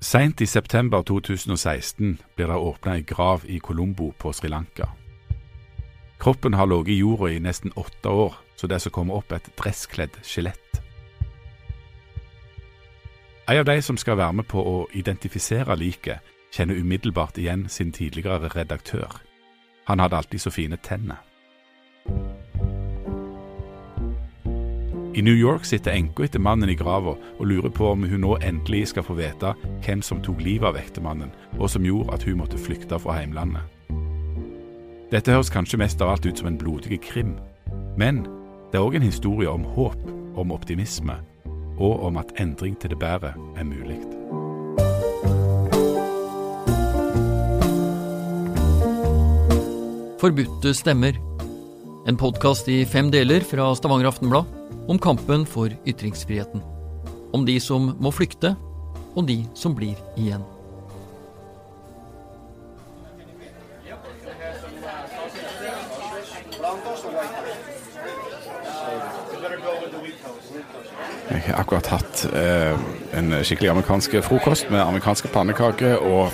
Seint i september 2016 blir det åpna ei grav i Colombo på Sri Lanka. Kroppen har ligget i jorda i nesten åtte år, så det er som kommer opp et dresskledd skjelett. En av de som skal være med på å identifisere liket, kjenner umiddelbart igjen sin tidligere redaktør. Han hadde alltid så fine tenner. I New York sitter enka etter mannen i grava og lurer på om hun nå endelig skal få vite hvem som tok livet av ektemannen, og som gjorde at hun måtte flykte fra heimlandet. Dette høres kanskje mest av alt ut som en blodig krim, men det er òg en historie om håp, om optimisme, og om at endring til det bedre er mulig. Forbudte stemmer. En podkast i fem deler fra Stavanger Aftenblad om kampen for ytringsfriheten. Om de som må flykte, og de som blir igjen. Jeg har akkurat hatt eh, en skikkelig amerikansk frokost med amerikanske pannekaker og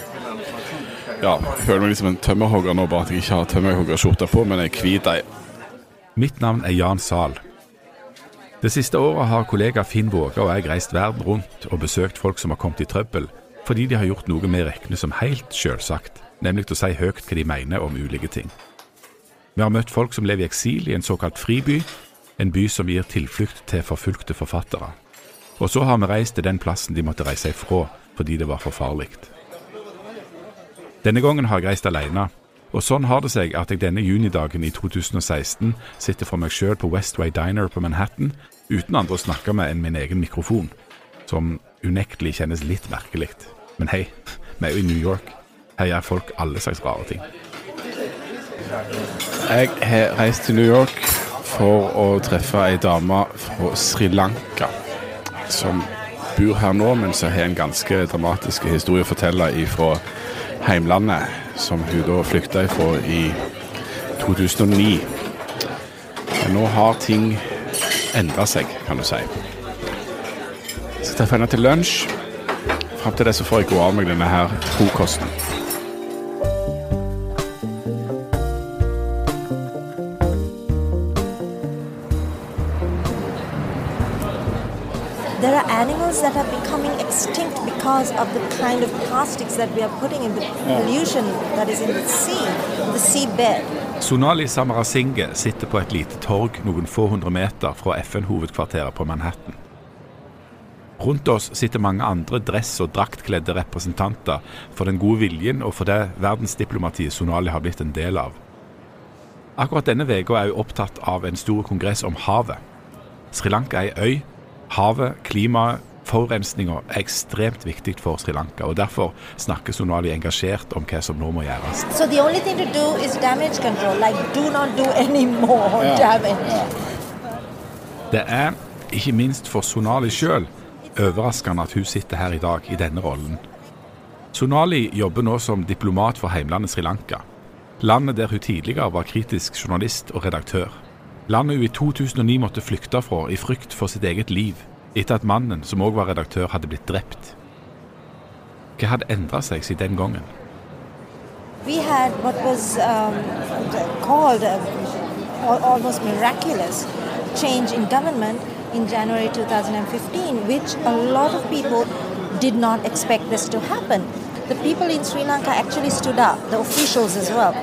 ja, jeg føler meg litt som en tømmerhogger nå, bare at jeg ikke har tømmerhoggerskjorte på, men ei hvit ei. Mitt navn er Jan Zahl. Det siste året har kollega Finn Våge og jeg reist verden rundt og besøkt folk som har kommet i trøbbel fordi de har gjort noe vi regner som helt selvsagt, nemlig å si høyt hva de mener om ulike ting. Vi har møtt folk som lever i eksil i en såkalt friby, en by som gir tilflukt til forfulgte forfattere. Og så har vi reist til den plassen de måtte reise ifra fordi det var for farlig. Denne gangen har jeg reist alene, og sånn har det seg at jeg denne junidagen i 2016 sitter for meg sjøl på Westway Diner på Manhattan uten andre å snakke med enn min egen mikrofon, som unektelig kjennes litt merkelig. Men hei, vi er jo i New York. Her gjør folk alle slags rare ting. Jeg har reist til New York for å treffe ei dame fra Sri Lanka som bor her nå, men som har en ganske dramatisk historie å fortelle fra heimlandet, som hun da flykta ifra i 2009. Men nå har ting endra seg, kan du si. Jeg skal treffe henne til lunsj. Fram til det så får jeg gå av meg denne her frokosten. There are animals that are becoming extinct because of the kind of plastics that we are putting in the pollution that is in the sea, the seabed. Sonali Samarasinghe sitter på et lite torg noen få hundre meter fra FN-hovedkvarteret på Manhattan. Rundt oss sitter mange andre dress- og draktkledde representanter for den gode viljen og for det verdensdiplomatiet Sonali har blitt en del av. Akkurat denne uka er hun opptatt av en stor kongress om havet. Sri Lanka er ei øy. Havet, klimaet, forurensninga er ekstremt viktig for Sri Lanka. og Derfor snakker Sonali engasjert om hva som nå må gjøres. So the only thing to do is damage control. Like, do not do any more damage. Det er, ikke minst for Sonali sjøl, overraskende at hun sitter her i dag i denne rollen. Sonali jobber nå som diplomat for heimlandet Sri Lanka. Landet der hun tidligere var kritisk journalist og redaktør. Landet hun i 2009 måtte flykte fra i frykt for sitt eget liv, etter at mannen, som òg var redaktør, hadde blitt drept. Hva hadde endra seg siden den gangen? We had what was um, called al- almost miraculous change in government in January 2015, which a lot of people did not expect this to happen. The people in Sri Lanka actually stood up, the officials as well,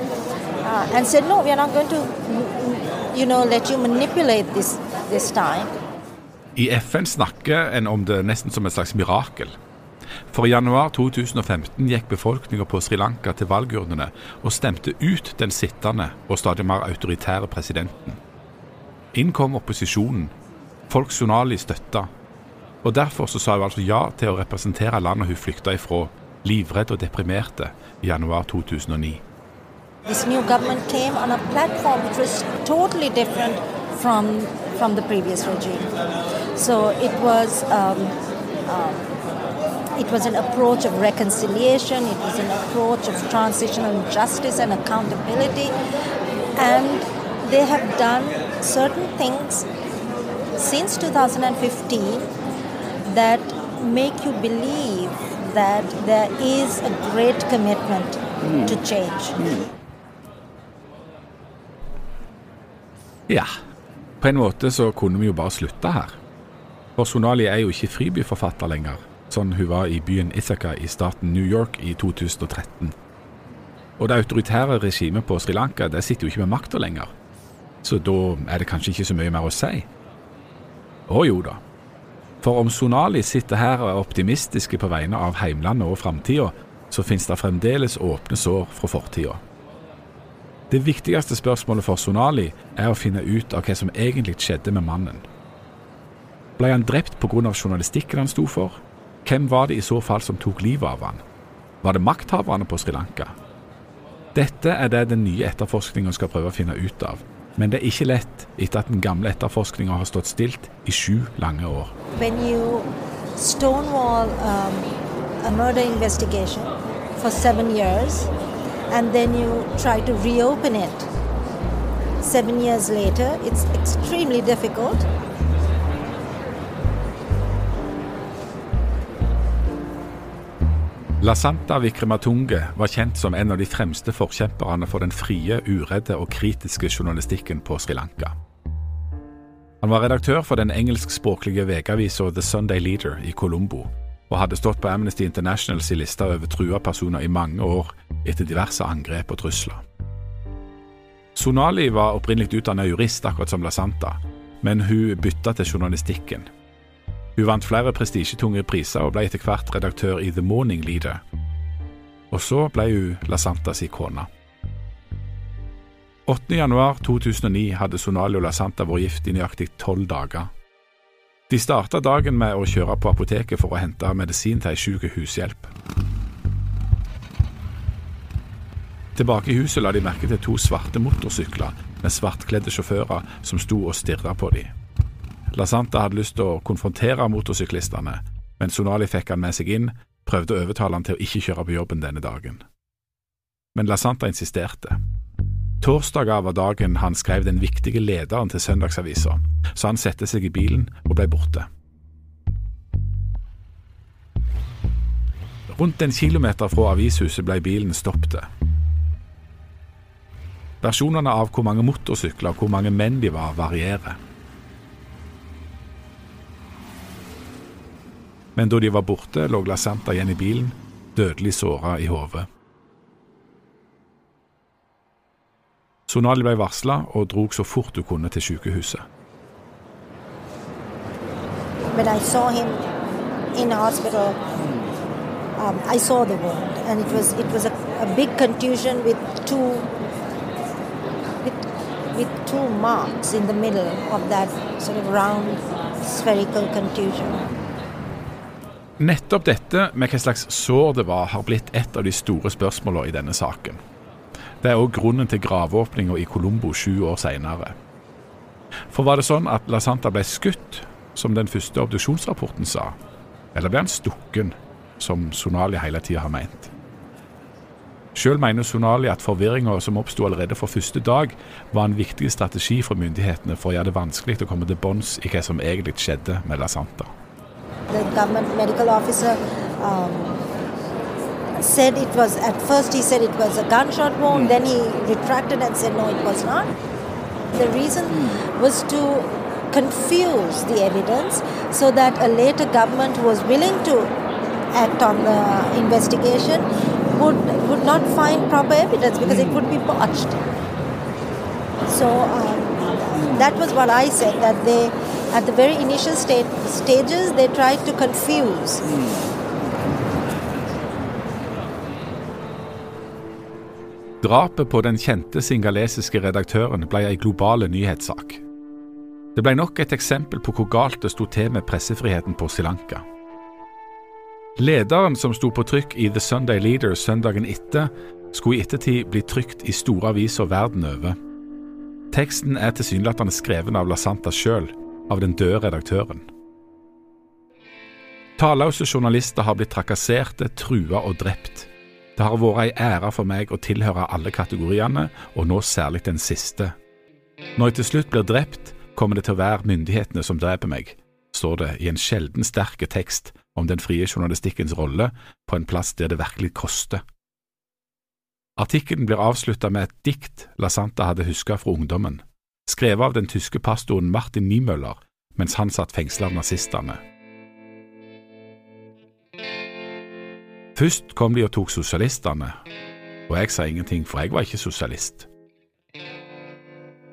uh, and said, "No, we are not going to, you know, let you manipulate this this time." I FN snakker en om det nesten som et slags mirakel. For i januar 2015 gikk befolkninga på Sri Lanka til valgurnene og stemte ut den sittende og stadig mer autoritære presidenten. Inn kom opposisjonen. Folk Sonali støtta. Og derfor så sa hun altså ja til å representere landet hun flykta ifra, livredd og deprimerte, i januar 2009. This new government came on a platform which was totally different from from the previous regime. So it was um, um, it was an approach of reconciliation. It was an approach of transitional justice and accountability, and they have done certain things since 2015 that make you believe that there is a great commitment to change. Ja, på en måte så kunne vi jo bare slutte her. For Sonali er jo ikke fribyforfatter lenger, sånn hun var i byen Ithaca i staten New York i 2013. Og det autoritære regimet på Sri Lanka det sitter jo ikke med makta lenger. Så da er det kanskje ikke så mye mer å si. Å jo da. For om Sonali sitter her og er optimistiske på vegne av heimlandet og framtida, så finnes det fremdeles åpne sår fra fortida. Det viktigste spørsmålet for Sonali er å finne ut av hva som egentlig skjedde med mannen. Ble han drept pga. journalistikken han sto for? Hvem var det i så fall som tok livet av han? Var det makthaverne på Sri Lanka? Dette er det den nye etterforskninga skal prøve å finne ut av. Men det er ikke lett etter at den gamle etterforskninga har stått stilt i sju lange år. Stonewall um, a murder investigation for seven years and then you try to reopen it seven years later, it's extremely difficult. Lasanta Vikrematunge var kjent som en av de fremste forkjemperne for den frie, uredde og kritiske journalistikken på Sri Lanka. Han var redaktør for den engelskspråklige ukeavisa The Sunday Leader i Colombo, og hadde stått på Amnesty Internationals lista over trua personer i mange år etter diverse angrep og trusler. Sonali var opprinnelig utdannet jurist, akkurat som Lasanta, men hun bytta til journalistikken. Hun vant flere prestisjetunge priser og ble etter hvert redaktør i The Morning Leader. Og så ble hun Lasantas kone. 8.1.2009 hadde Sonali og Lasanta vært gift i nøyaktig tolv dager. De starta dagen med å kjøre på apoteket for å hente medisin til ei sjuk hushjelp. Tilbake i huset la de merke til to svarte motorsykler med svartkledde sjåfører som sto og stirra på dem. Lasanta hadde lyst til å konfrontere motorsyklistene, men Sonali fikk han med seg inn, prøvde å overtale han til å ikke kjøre på jobben denne dagen. Men Lasanta insisterte. Torsdager var dagen han skrev den viktige lederen til søndagsavisa, så han satte seg i bilen og ble borte. Rundt en kilometer fra avishuset ble bilen stoppet. Versjonene av hvor mange motorsykler og hvor mange menn de var, varierer. Men da de var borte, lå Lasanta igjen i bilen, dødelig såra i hodet. Sonali ble varsla og drog så fort hun kunne til sykehuset. When I saw him um, I saw the wound, and it was it was a, a big contusion with two with, with two marks in the middle of that sort of round spherical contusion. Nettopp dette med hva slags sår det var, har blitt et av de store spørsmålene i denne saken. Det er òg grunnen til graveåpninga i Colombo sju år seinere. For var det sånn at La Santa ble skutt, som den første obduksjonsrapporten sa? Eller ble han stukken, som Sonali hele tida har meint? Sjøl mener Sonali at forvirringa som oppsto allerede fra første dag, var en viktig strategi for myndighetene for å gjøre det vanskelig å komme til bunns i hva som egentlig skjedde med La Santa. The government medical officer um, said it was at first he said it was a gunshot wound, then he retracted and said no, it was not. The reason was to confuse the evidence so that a later government who was willing to act on the investigation would would not find proper evidence because it would be botched. So um, that was what I said that they, at the very initial state, stages, they tried to confuse. Drapet på den kjente singalesiske redaktøren ble ei global nyhetssak. Det ble nok et eksempel på hvor galt det sto til med pressefriheten på Sri Lanka. Lederen som sto på trykk i The Sunday Leader søndagen etter, skulle i ettertid bli trykt i store aviser verden over. Teksten er tilsynelatende skreven av La Santa sjøl, av den døde redaktøren. Talløse journalister har blitt trakasserte, trua og drept. Det har vært ei ære for meg å tilhøre alle kategoriene, og nå særlig den siste. Når jeg til slutt blir drept, kommer det til å være myndighetene som dreper meg, står det i en sjelden sterk tekst om den frie journalistikkens rolle på en plass der det virkelig koster. Artikkelen blir avslutta med et dikt La Santa hadde huska fra ungdommen, skrevet av den tyske pastoren Martin Niemøller mens han satt fengsla av nazistene. Først kom de og tok sosialistene, og jeg sa ingenting, for jeg var ikke sosialist.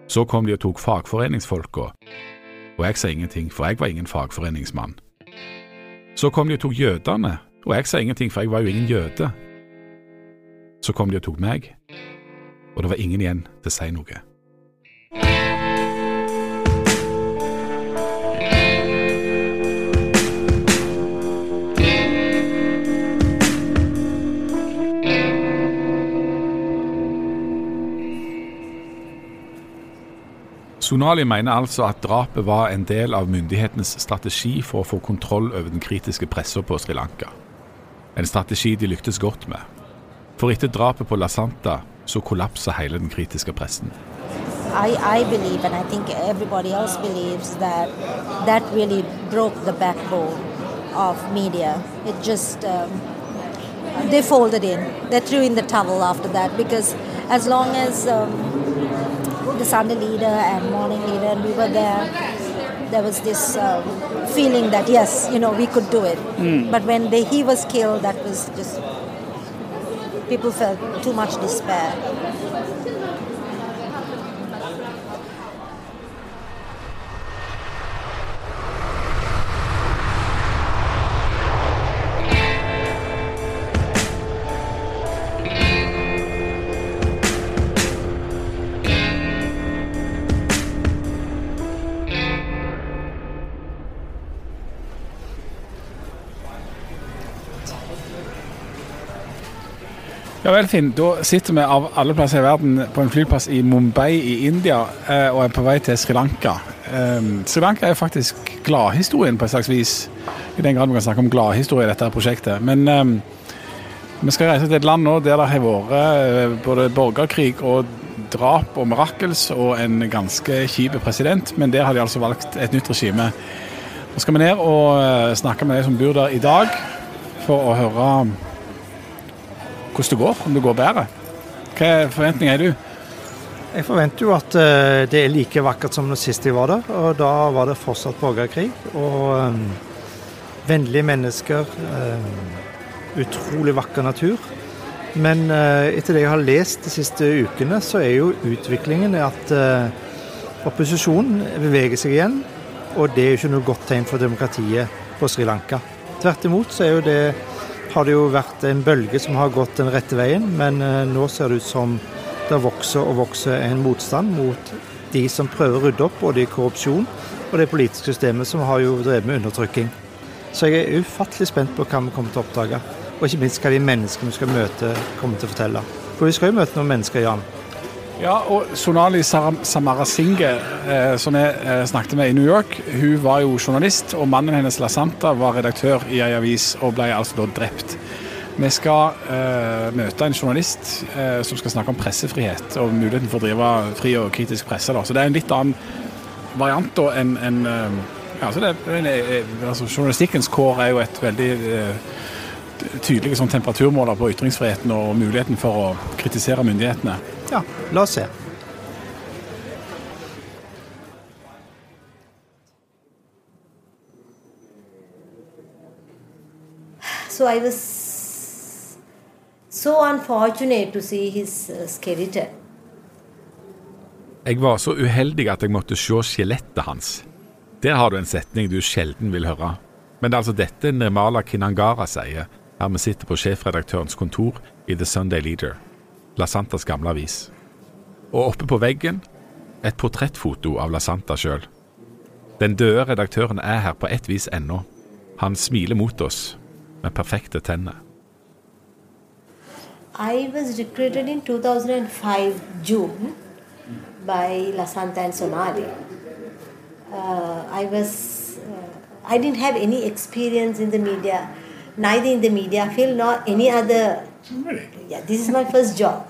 Så kom de og tok fagforeningsfolka, og jeg sa ingenting, for jeg var ingen fagforeningsmann. Så kom de og tok jødene, og jeg sa ingenting, for jeg var jo ingen jøde. Så kom de og tok meg, og det var ingen igjen til å si noe. Sonali mener altså at drapet var en del av myndighetenes strategi for å få kontroll over den kritiske pressa på Sri Lanka. En strategi de lyktes godt med. For etter drapet på La Santa så kollapsa hele den kritiske pressen. I, I believe, and I think everybody else believes, that that really broke the backbone of media. It just, um, they folded in. They threw in the towel after that because as long as um, the Sunday leader and morning leader, and we were there. There was this um, feeling that yes, you know, we could do it. Mm. But when they, he was killed, that was just people felt too much despair. Ja vel, Finn. Da sitter vi av alle plasser i verden på en flyplass i Mumbai i India eh, og er på vei til Sri Lanka. Um, Sri Lanka er faktisk gladhistorien på et slags vis, i den grad vi kan snakke om gladhistorie i dette prosjektet. Men um, vi skal reise til et land nå der det har vært både borgerkrig og drap og mirakels og en ganske kjip president, men der har de altså valgt et nytt regime. Nå skal vi ned og snakke med de som bor der i dag, for å høre hvordan det går, om det går bedre. Hva forventninger har du? Jeg forventer jo at eh, det er like vakkert som sist jeg var der. Og da var det fortsatt borgerkrig. Og um, vennlige mennesker. Um, utrolig vakker natur. Men uh, etter det jeg har lest de siste ukene, så er jo utviklingen at uh, opposisjonen beveger seg igjen. Og det er jo ikke noe godt tegn for demokratiet på Sri Lanka. Tvert imot så er jo det har det jo vært en bølge som har gått den rette veien, men eh, nå ser det ut som det vokser og vokser en motstand mot de som prøver å rydde opp, både i korrupsjon og det politiske systemet, som har jo drevet med undertrykking. Så jeg er ufattelig spent på hva vi kommer til å oppdage, og ikke minst hva de menneskene vi skal møte, kommer til å fortelle. For vi skal jo møte noen mennesker, Jan. Ja, og Sonali Samarasinghe, eh, som jeg eh, snakket med i New York, hun var jo journalist, og mannen hennes La Santa var redaktør i ei avis og ble altså da drept. Vi skal eh, møte en journalist eh, som skal snakke om pressefrihet og muligheten for å drive fri og kritisk presse. Da. Så det er en litt annen variant da enn en, ja, altså, altså Journalistikkens kår er jo et veldig tydelig sånn temperaturmåler på ytringsfriheten og muligheten for å kritisere myndighetene. Ja, la oss se. So I was so unfortunate to see his uh, skeleton. Jeg var så uheldig at jeg måtte se skjelettet hans. Der har du en setning du sjelden vil høre. Men det er altså dette Nirmala Kinangara sier her vi sitter på sjefredaktørens kontor i The Sunday Leader, La Santas gamle avis. Og oppe på veggen et portrettfoto av La Santa sjøl. Den døde redaktøren er her på et vis ennå. Han smiler mot oss med perfekte tenner. I was recruited in 2005 June by La Santa and Sonali. Uh, I was uh, I didn't have any experience in the media neither in the media field nor any other. Yeah, this is my first job.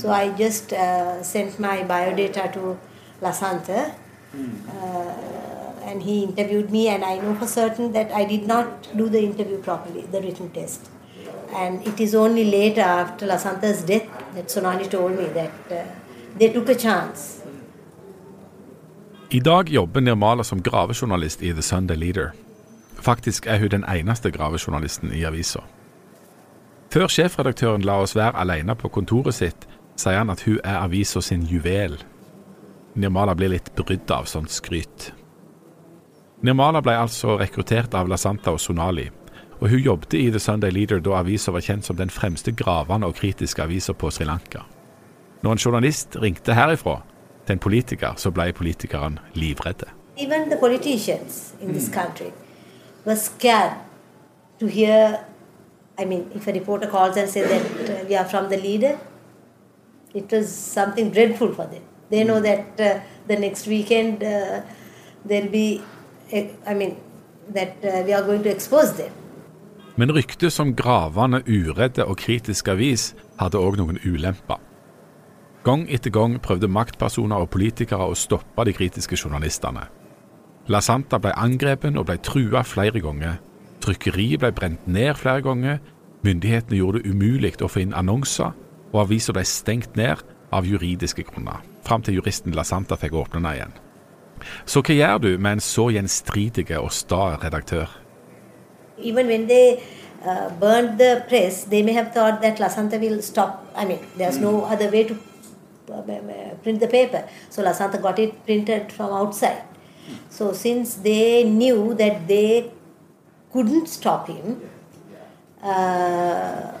So I just uh, sent my biodata to La Santa. Uh, and he interviewed me, and I know for certain that I did not do the interview properly, the written test. And it is only later, after Lasanta's death, that Sonali told me that uh, they took a chance. I dag jobber Nirmala som gravejournalist i The Sunday Leader. Faktisk er hun den eneste gravejournalisten i avisa. Før sjefredaktøren la oss være alene på kontoret sitt, sier han at hun er avisa sin juvel. Nirmala blir litt brydd av sånt skryt. Nirmala ble altså rekruttert av La Santa og Sonali, og hun jobbet i The Sunday Leader da avisa var kjent som den fremste gravende og kritiske avisa på Sri Lanka. Når en journalist ringte herifra til en politiker, så ble politikeren livredde. Even the politicians in this country were scared to hear. I mean, if a reporter calls and says that uh, we are from the leader, it was something dreadful for them. They know that uh, the next weekend uh, there'll be, uh, I mean, that uh, we are going to expose them. Men ryktet som gravende, uredde og kritisk avis hadde òg noen ulemper. Gang etter gang prøvde maktpersoner og politikere å stoppe de kritiske journalistene. La Santa ble angrepen og ble trua flere ganger. Trykkeriet ble brent ned flere ganger. Myndighetene gjorde det umulig å få inn annonser, og avisa ble stengt ned av juridiske grunner, fram til juristen La Santa fikk åpne den igjen. Så hva gjør du med en så gjenstridige og sta redaktør? Even when they uh, burned the press, they may have thought that Lasanta will stop. I mean, there's no other way to uh, print the paper. So Lasanta got it printed from outside. So since they knew that they couldn't stop him, uh,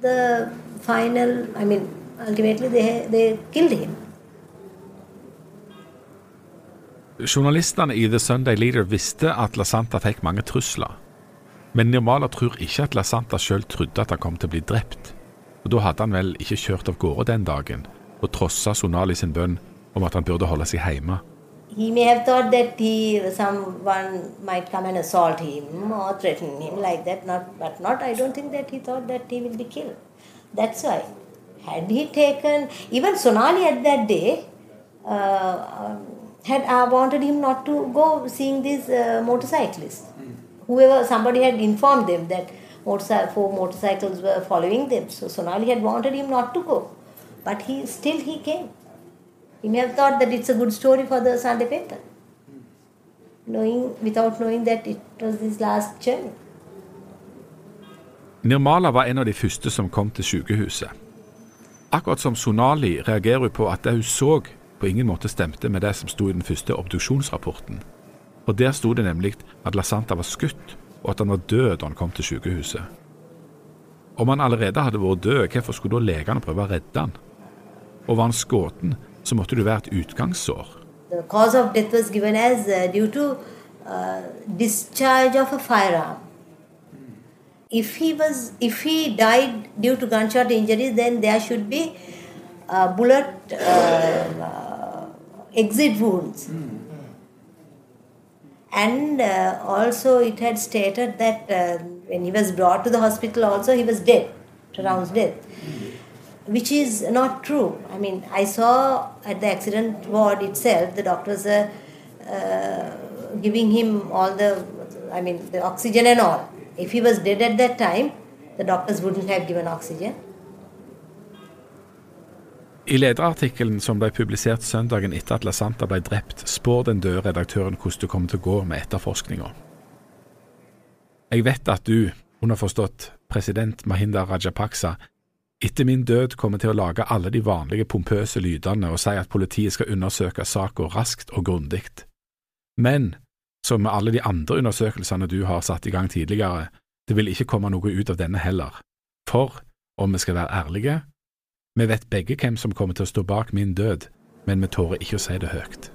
the final, I mean, ultimately they, they killed him. Journalistene i The Sunday Leader visste at LaSanta fikk mange trusler. Men Nirmala tror ikke at LaSanta sjøl trodde at han kom til å bli drept. Og Da hadde han vel ikke kjørt av gårde den dagen, og trossa Sonali sin bønn om at han burde holde seg hjemme. He may have thought that he, someone might come and assault him or threaten him like that, not, but not. I don't think that he thought that he will be killed. That's why. Had he taken, even Sonali at that day, uh, um, had uh, wanted him not to go seeing these uh, motorcyclists. Whoever, somebody had informed them that motorcycle, four motorcycles were following them. So Sonali had wanted him not to go. But he still he came. He may have thought that it's a good story for the Sunday paper. Knowing, without knowing that it was his last journey. Nirmala var en av de første som kom til sykehuset. Akkurat som Sonali reagerer hun på at det hun så, på ingen måte stemte med det som sto i den første obduksjonsrapporten. Og Der sto det nemlig at Lasanta var skutt, og at han var død da han kom til sykehuset. Om han allerede hadde vært død, hvorfor skulle da legene prøve å redde han? Og var han skutt, The cause of death was given as uh, due to uh, discharge of a firearm. If he was, if he died due to gunshot injuries, then there should be uh, bullet exit wounds. And also, it had stated that when he was brought to the hospital, also he was dead, pronounced death, which is not true. I mean, I saw at the accident ward itself, the doctors are uh, giving him all the, I mean, the oxygen and all. If he was dead at that time, the doctors wouldn't have given oxygen. I lederartikkelen som ble publisert søndagen etter at LaSanta ble drept, spår den døde redaktøren hvordan det kommer til å gå med etterforskninga. Jeg vet at du, underforstått president Mahinda Rajapaksa, etter min død kommer til å lage alle de vanlige pompøse lydene og si at politiet skal undersøke saka raskt og grundig. Men som med alle de andre undersøkelsene du har satt i gang tidligere, det vil ikke komme noe ut av denne heller. For, om vi skal være ærlige, vi vet begge hvem som kommer til å stå bak min død, men vi tårer ikke å si det høyt.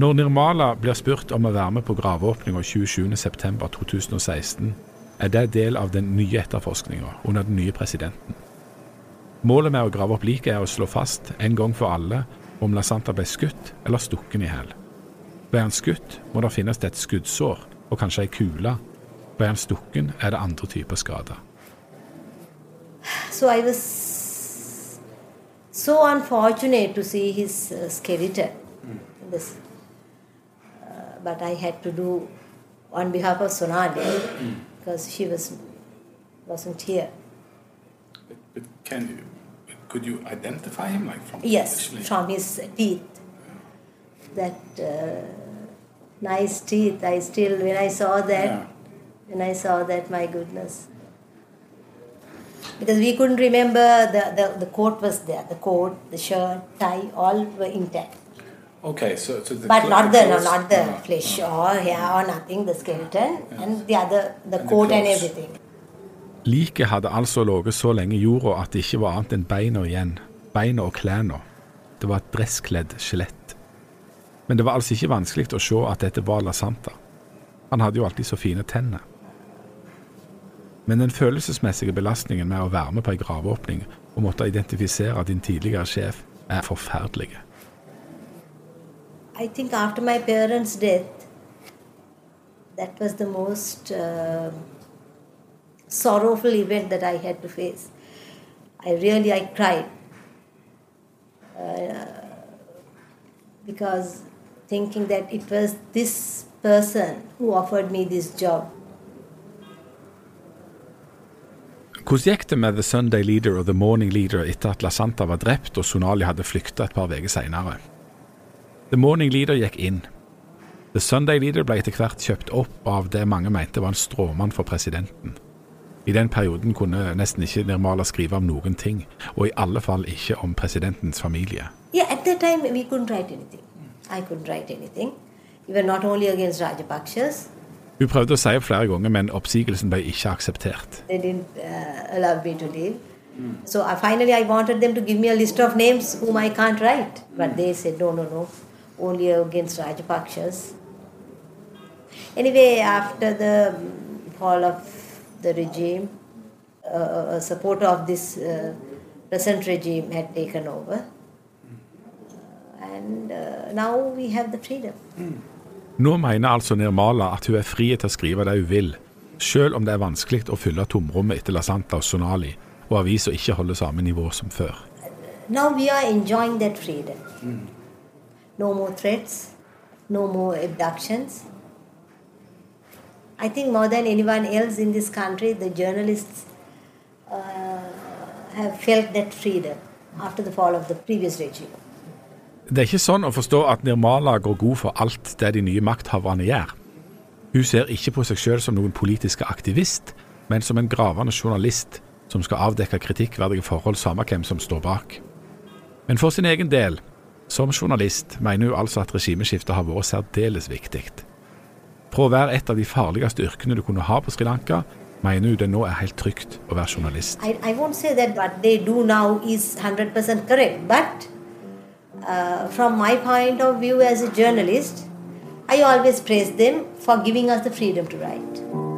Når Nirmala blir spurt om å være med på graveåpninga 27.9.2016, er det del av den nye etterforskninga under den nye presidenten. Målet med å grave opp liket er å slå fast en gang for alle om La Santa ble skutt eller stukken i hæl. Ble han skutt, må det finnes et skuddsår og kanskje ei kule. Ble han stukken, er det andre typer skader. So I was so unfortunate to see his uh, skeleton. This, but I had to do on behalf of Sonali because she was wasn't here. But, but can you, could you identify him like from Yes, actually? from his teeth. That uh, nice teeth. I still, when I saw that, Yeah. when I saw that, my goodness. Because we couldn't remember the, the, the coat was there, the coat, the shirt, tie, all were intact. Okay, so, so the But not the, no, clothes- not the no, flesh no. or hair or nothing, the skeleton and the other, the And the and everything. Liket hadde altså ligget så lenge i jorda at det ikke var annet enn beina igjen. Beina og klærne. Det var et dresskledd skjelett. Men det var altså ikke vanskelig å se at dette var La Santa. Han hadde jo alltid så fine tenner. Men den følelsesmessige belastningen med å være med på ei graveåpning og måtte identifisere din tidligere sjef, er forferdelig. I think after my parents' death, that was the most uh, sorrowful event that I had to face. I really I cried uh, because thinking that it was this person who offered me this job. Hvordan gikk det med The Sunday Leader og The Morning Leader etter at La Santa var drept og Sonali hadde flykta et par uker seinere? The Morning Leader gikk inn. The Sunday Leader ble etter hvert kjøpt opp av det mange mente var en stråmann for presidenten. I den perioden kunne nesten ikke Nirmala skrive om noen ting, og i alle fall ikke om presidentens familie. Yeah, at that time we couldn't write anything. I couldn't write anything. We were not only against Rajapakshas, Hun prøvde å si flere ganger, men oppsigelsen ble ikke akseptert. they didn't uh, allow me to leave. So I, finally, I wanted them to give me a list of names whom I can't write, but they said no, no, no, only against Rajapakshas. Anyway, after the mm, fall of the regime, uh, a supporter of this uh, present regime had taken over, Uh, and uh, now we have the freedom. Nå mener altså Nirmala at hun er fri til å skrive det hun vil, selv om det er vanskelig å fylle tomrommet etter La Santa og Sonali, og avisa ikke holder samme nivå som før. Now we are enjoying that freedom. No more threats, no more abductions. I think more than anyone else in this country, the journalists uh, have felt that freedom after the fall of the previous regime. Det er ikke sånn å forstå at Nirmala går god for alt det de nye makthaverne gjør. Hun ser ikke på seg selv som noen politisk aktivist, men som en gravende journalist som skal avdekke kritikkverdige forhold samme hvem som står bak. Men for sin egen del, som journalist, mener hun altså at regimeskiftet har vært særdeles viktig. Fra å være et av de farligste yrkene du kunne ha på Sri Lanka, mener hun det nå er helt trygt å være journalist. I, I won't say that what they do now is 100% correct, but uh, from my point of view as a journalist, I always praise them for giving us the freedom to write.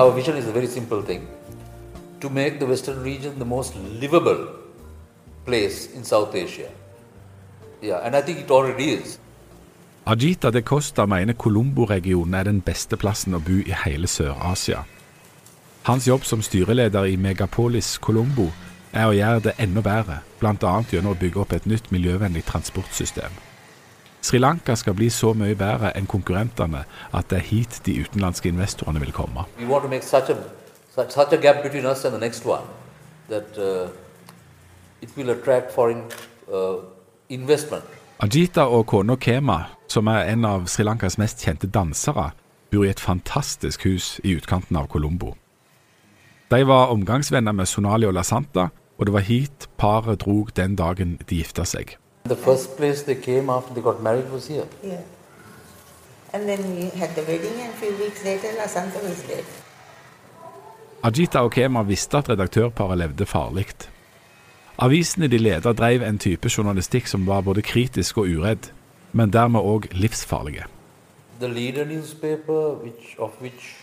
Our vision is a very simple thing to make the Western region the most livable place in South Asia. Yeah, and I think it already is. Ajita de Costa mener Colombo-regionen er den beste plassen å bo i hele Sør-Asia. Hans jobb som styreleder i Megapolis Colombo er å gjøre det enda bedre, bl.a. gjennom å bygge opp et nytt miljøvennlig transportsystem. Sri Lanka skal bli så mye bedre enn konkurrentene at det er hit de utenlandske investorene vil komme. Such a such, a that uh, foreign uh. Ajita og kona Kema, som er en av Sri Lankas mest kjente dansere, bor i et fantastisk hus i utkanten av Colombo. De var omgangsvenner med Sonali og La Santa, og det var hit paret drog den dagen de gifta seg. The first place they came after they got married was here. Yeah. And then we had the wedding, and a few weeks later, La Santa was dead. Ajita og Kema visste at redaktørparet levde farlig. Avisene de leda drev en type journalistikk som var både kritisk og uredd, men dermed òg livsfarlige. The leader newspaper, which of which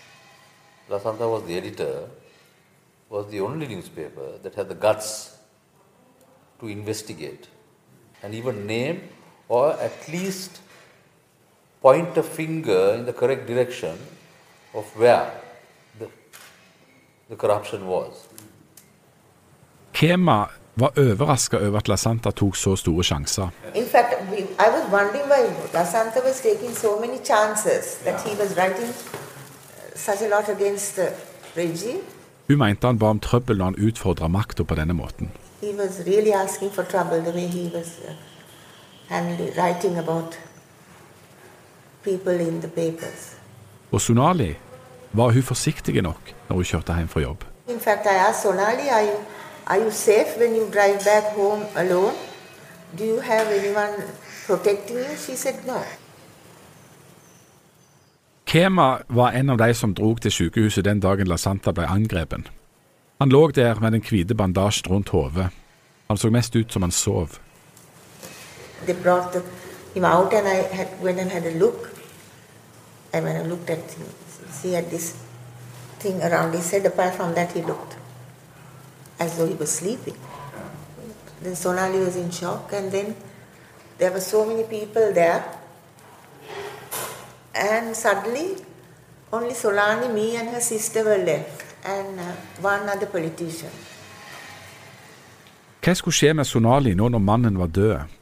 La Santa was the editor, was the only newspaper that had the guts to investigate and even name or at least point a finger in the correct direction of where the, the corruption was. Kema var overraska over at Lasanta tok så store sjanser. In fact, we, I was wondering why Lasanta was taking so many chances that he was writing uh, such a lot against the regime. Hun mente han ba om trøbbel når han utfordra makta på denne måten. He was really asking for trouble the way he was uh, handling, writing about people in the papers. Og Sonali var hun forsiktig nok når hun kjørte hjem fra jobb. In fact, I asked Sonali, are you, are you safe when you drive back home alone? Do you have anyone protecting you? She said no. Kema var en av de som drog til sykehuset den dagen Lasanta ble angrepen. They brought him out and I had, went and had a look. And when I looked at him, he had this thing around his head. Apart from that, he looked as though he was sleeping. Then Sonali was in shock and then there were so many people there. And suddenly, only Solani, me and her sister were left and uh, one other politician. Hva skulle skje med Sonali nå når mannen var død?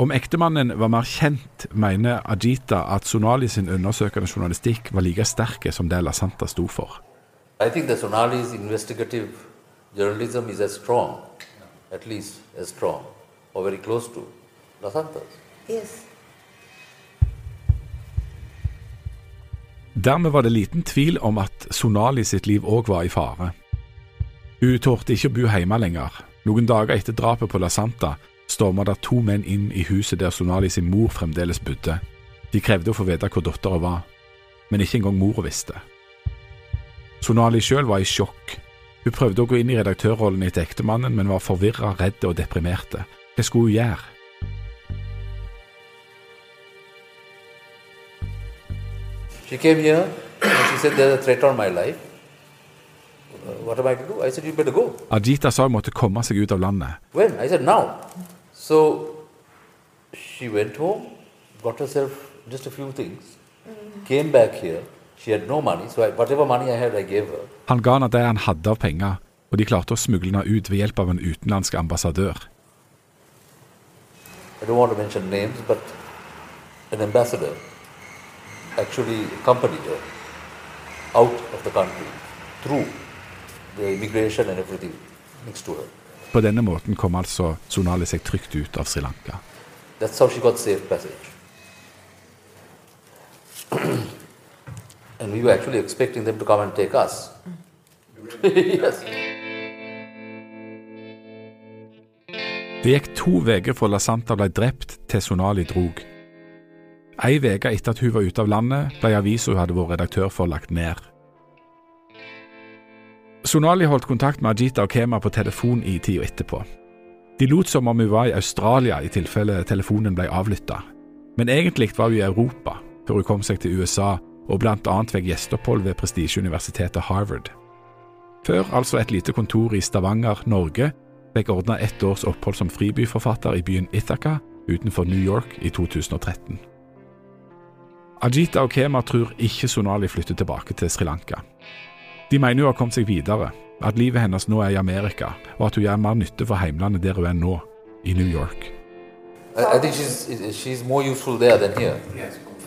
Om ektemannen var mer kjent, mener Ajita at Sonali sin undersøkende journalistikk var like sterke som det La Santa sto for. I think that Sonali's investigative journalism is as strong, at least as strong, or very close to Lasanta's. Yes. Dermed var det liten tvil om at Sonali sitt liv òg var i fare. Hun torde ikke å bo hjemme lenger. Noen dager etter drapet på La Santa storma det to menn inn i huset der Sonali sin mor fremdeles bodde. De krevde å få vite hvor dattera var, men ikke engang mora visste. Sonali sjøl var i sjokk. Hun prøvde å gå inn i redaktørrollen etter ektemannen, men var forvirra, redd og deprimerte. Hva skulle hun gjøre? She came here and she said, There's a threat on my life. Uh, What am I to do? I said, You better go. Ajita sa hun måtte komme seg ut av landet. When? I said, Now. So she went home, got herself just a few things, came back here. She had no money, so I, whatever money I had, I gave her. Han ga henne det han hadde av penger, og de klarte å smugle henne ut ved hjelp av en utenlandsk ambassadør. I don't want to mention names, but an ambassador actually accompanied her out of the country through the immigration and everything next to her. På denne måten kom altså Sonali seg trygt ut av Sri Lanka. That's how she got safe passage. and we were actually expecting them to come and take us. yes. Det gikk to uker fra Lasanta ble drept til Sonali drog. Ei uke etter at hun var ute av landet, ble avisa hun hadde vært redaktør for, lagt ned. Sonali holdt kontakt med Ajita og Kema på telefon i tida etterpå. De lot som om hun var i Australia i tilfelle telefonen ble avlytta, men egentlig var hun i Europa før hun kom seg til USA og annet fikk gjesteopphold ved prestisjeuniversitetet Harvard. Før altså et lite kontor i Stavanger, Norge, fikk ordna ett års opphold som fribyforfatter i byen Ithaca utenfor New York i 2013. Ajita og Kema tror ikke Sonali flytter tilbake til Sri Lanka. De mener hun har kommet seg videre, at livet hennes nå er i Amerika, og at hun gjør mer nytte for heimlandet der hun er nå, i New York. I, I think she's, she's more useful there than here.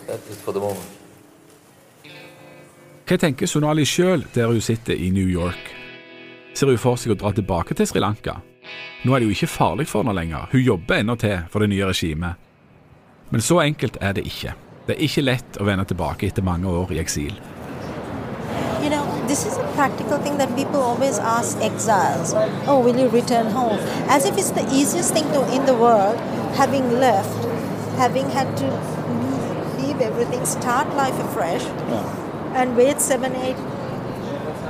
That is for the moment. Hva tenker Sonali sjøl der hun sitter i New York? Ser hun for seg å dra tilbake til Sri Lanka? Nå er det jo ikke farlig for henne lenger, hun jobber ennå til for det nye regimet. Men så enkelt er det ikke. Det er ikke lett å vende tilbake etter mange år i eksil. You know, this is a practical thing that people always ask exiles. Oh, will you return home? As if it's the easiest thing to in the world, having left, having had to leave everything, start life afresh, and wait seven, eight,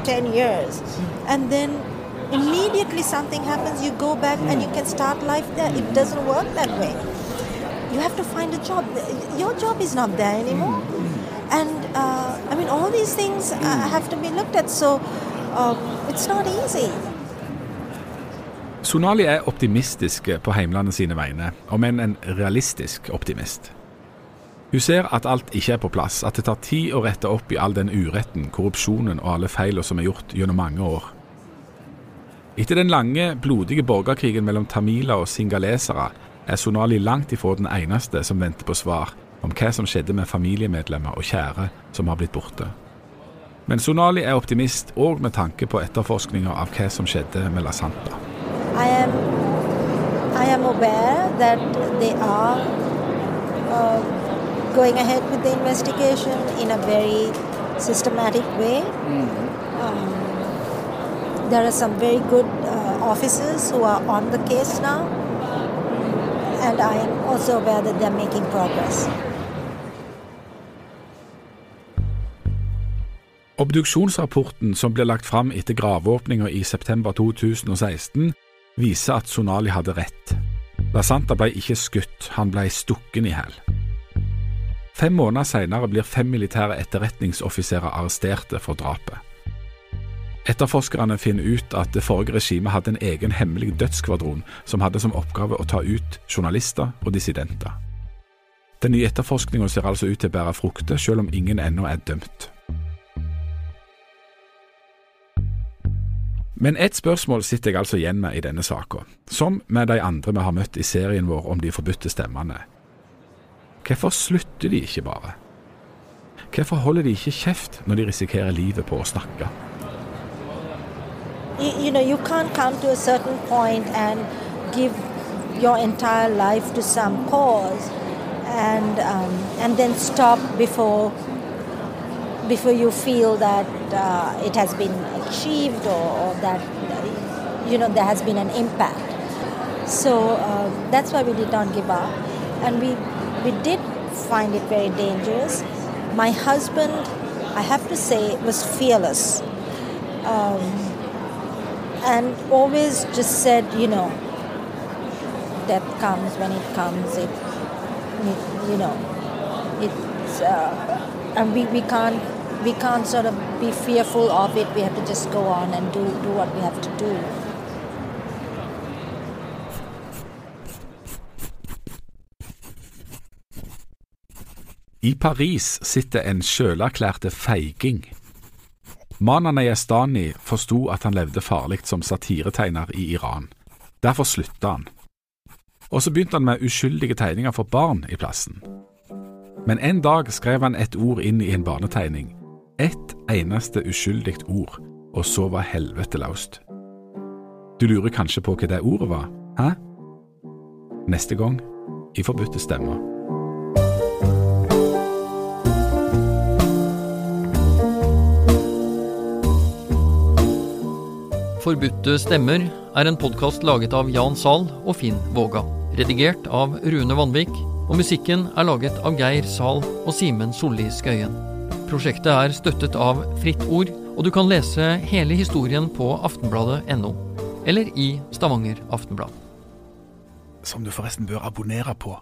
ten years, and then immediately something happens, you go back and you can start life there. It doesn't work that way. You have to find a job. Your job is not there anymore. And uh, I mean, all these things uh, have to be looked at. So um, it's not easy. Sonali er optimistisk på heimlandet sine vegne, om enn en realistisk optimist. Hun ser at alt ikke er på plass, at det tar tid å rette opp i all den uretten, korrupsjonen og alle feilene som er gjort gjennom mange år. Etter den lange, blodige borgerkrigen mellom tamiler og singalesere er Sonali langt ifra den eneste som venter på svar om hva som skjedde med familiemedlemmer og kjære som har blitt borte. Men Sonali er optimist òg med tanke på etterforskninga av hva som skjedde med La Santa. I am, I am aware that they are uh, going ahead with the investigation in a very systematic way. Um, there are some very good uh, officers who are on the case now, and I am also aware that they're making progress. Obduksjonsrapporten som ble lagt fram etter graveåpninga i september 2016, viser at Sonali hadde rett. La Santa ble ikke skutt, han ble stukken i hjel. Fem måneder senere blir fem militære etterretningsoffiserer arresterte for drapet. Etterforskerne finner ut at det forrige regimet hadde en egen hemmelig dødsskvadron som hadde som oppgave å ta ut journalister og dissidenter. Den nye etterforskninga ser altså ut til å bære frukter, selv om ingen ennå er dømt. Men ett spørsmål sitter jeg altså igjen med i denne saka, som med de andre vi har møtt i serien vår om de forbudte stemmene. Hvorfor slutter de ikke bare? Hvorfor holder de ikke kjeft når de risikerer livet på å snakke? You, you know you can't come to a certain point and give your entire life to some cause and um, and then stop before before you feel that uh, it has been achieved or, or that uh, you know there has been an impact. So um, that's why we did not give up. And we we did find it very dangerous. My husband i have to say was fearless. Um, and always just said, you know, death comes when it comes. It, it you know, it's uh, and we, we can't we can't sort of be fearful of it. We have to just go on and do do what we have to do. I Paris sitter en sjølerklærte feiging. Manan Yastani forsto at han levde farlig som satiretegner i Iran. Derfor slutta han. Og så begynte han med uskyldige tegninger for barn i plassen. Men en dag skrev han et ord inn i en barnetegning. Ett eneste uskyldig ord, og så var helvete løst. Du lurer kanskje på hva det ordet var, hæ? Neste gang i Forbudte stemmer. Forbudte stemmer er en podkast laget av Jan Zahl og Finn Våga. Redigert av Rune Vanvik, og musikken er laget av Geir Zahl og Simen Solli Skøyen. Prosjektet er støttet av Fritt Ord, og du kan lese hele historien på aftenbladet.no, eller i Stavanger Aftenblad. Som du forresten bør abonnere på.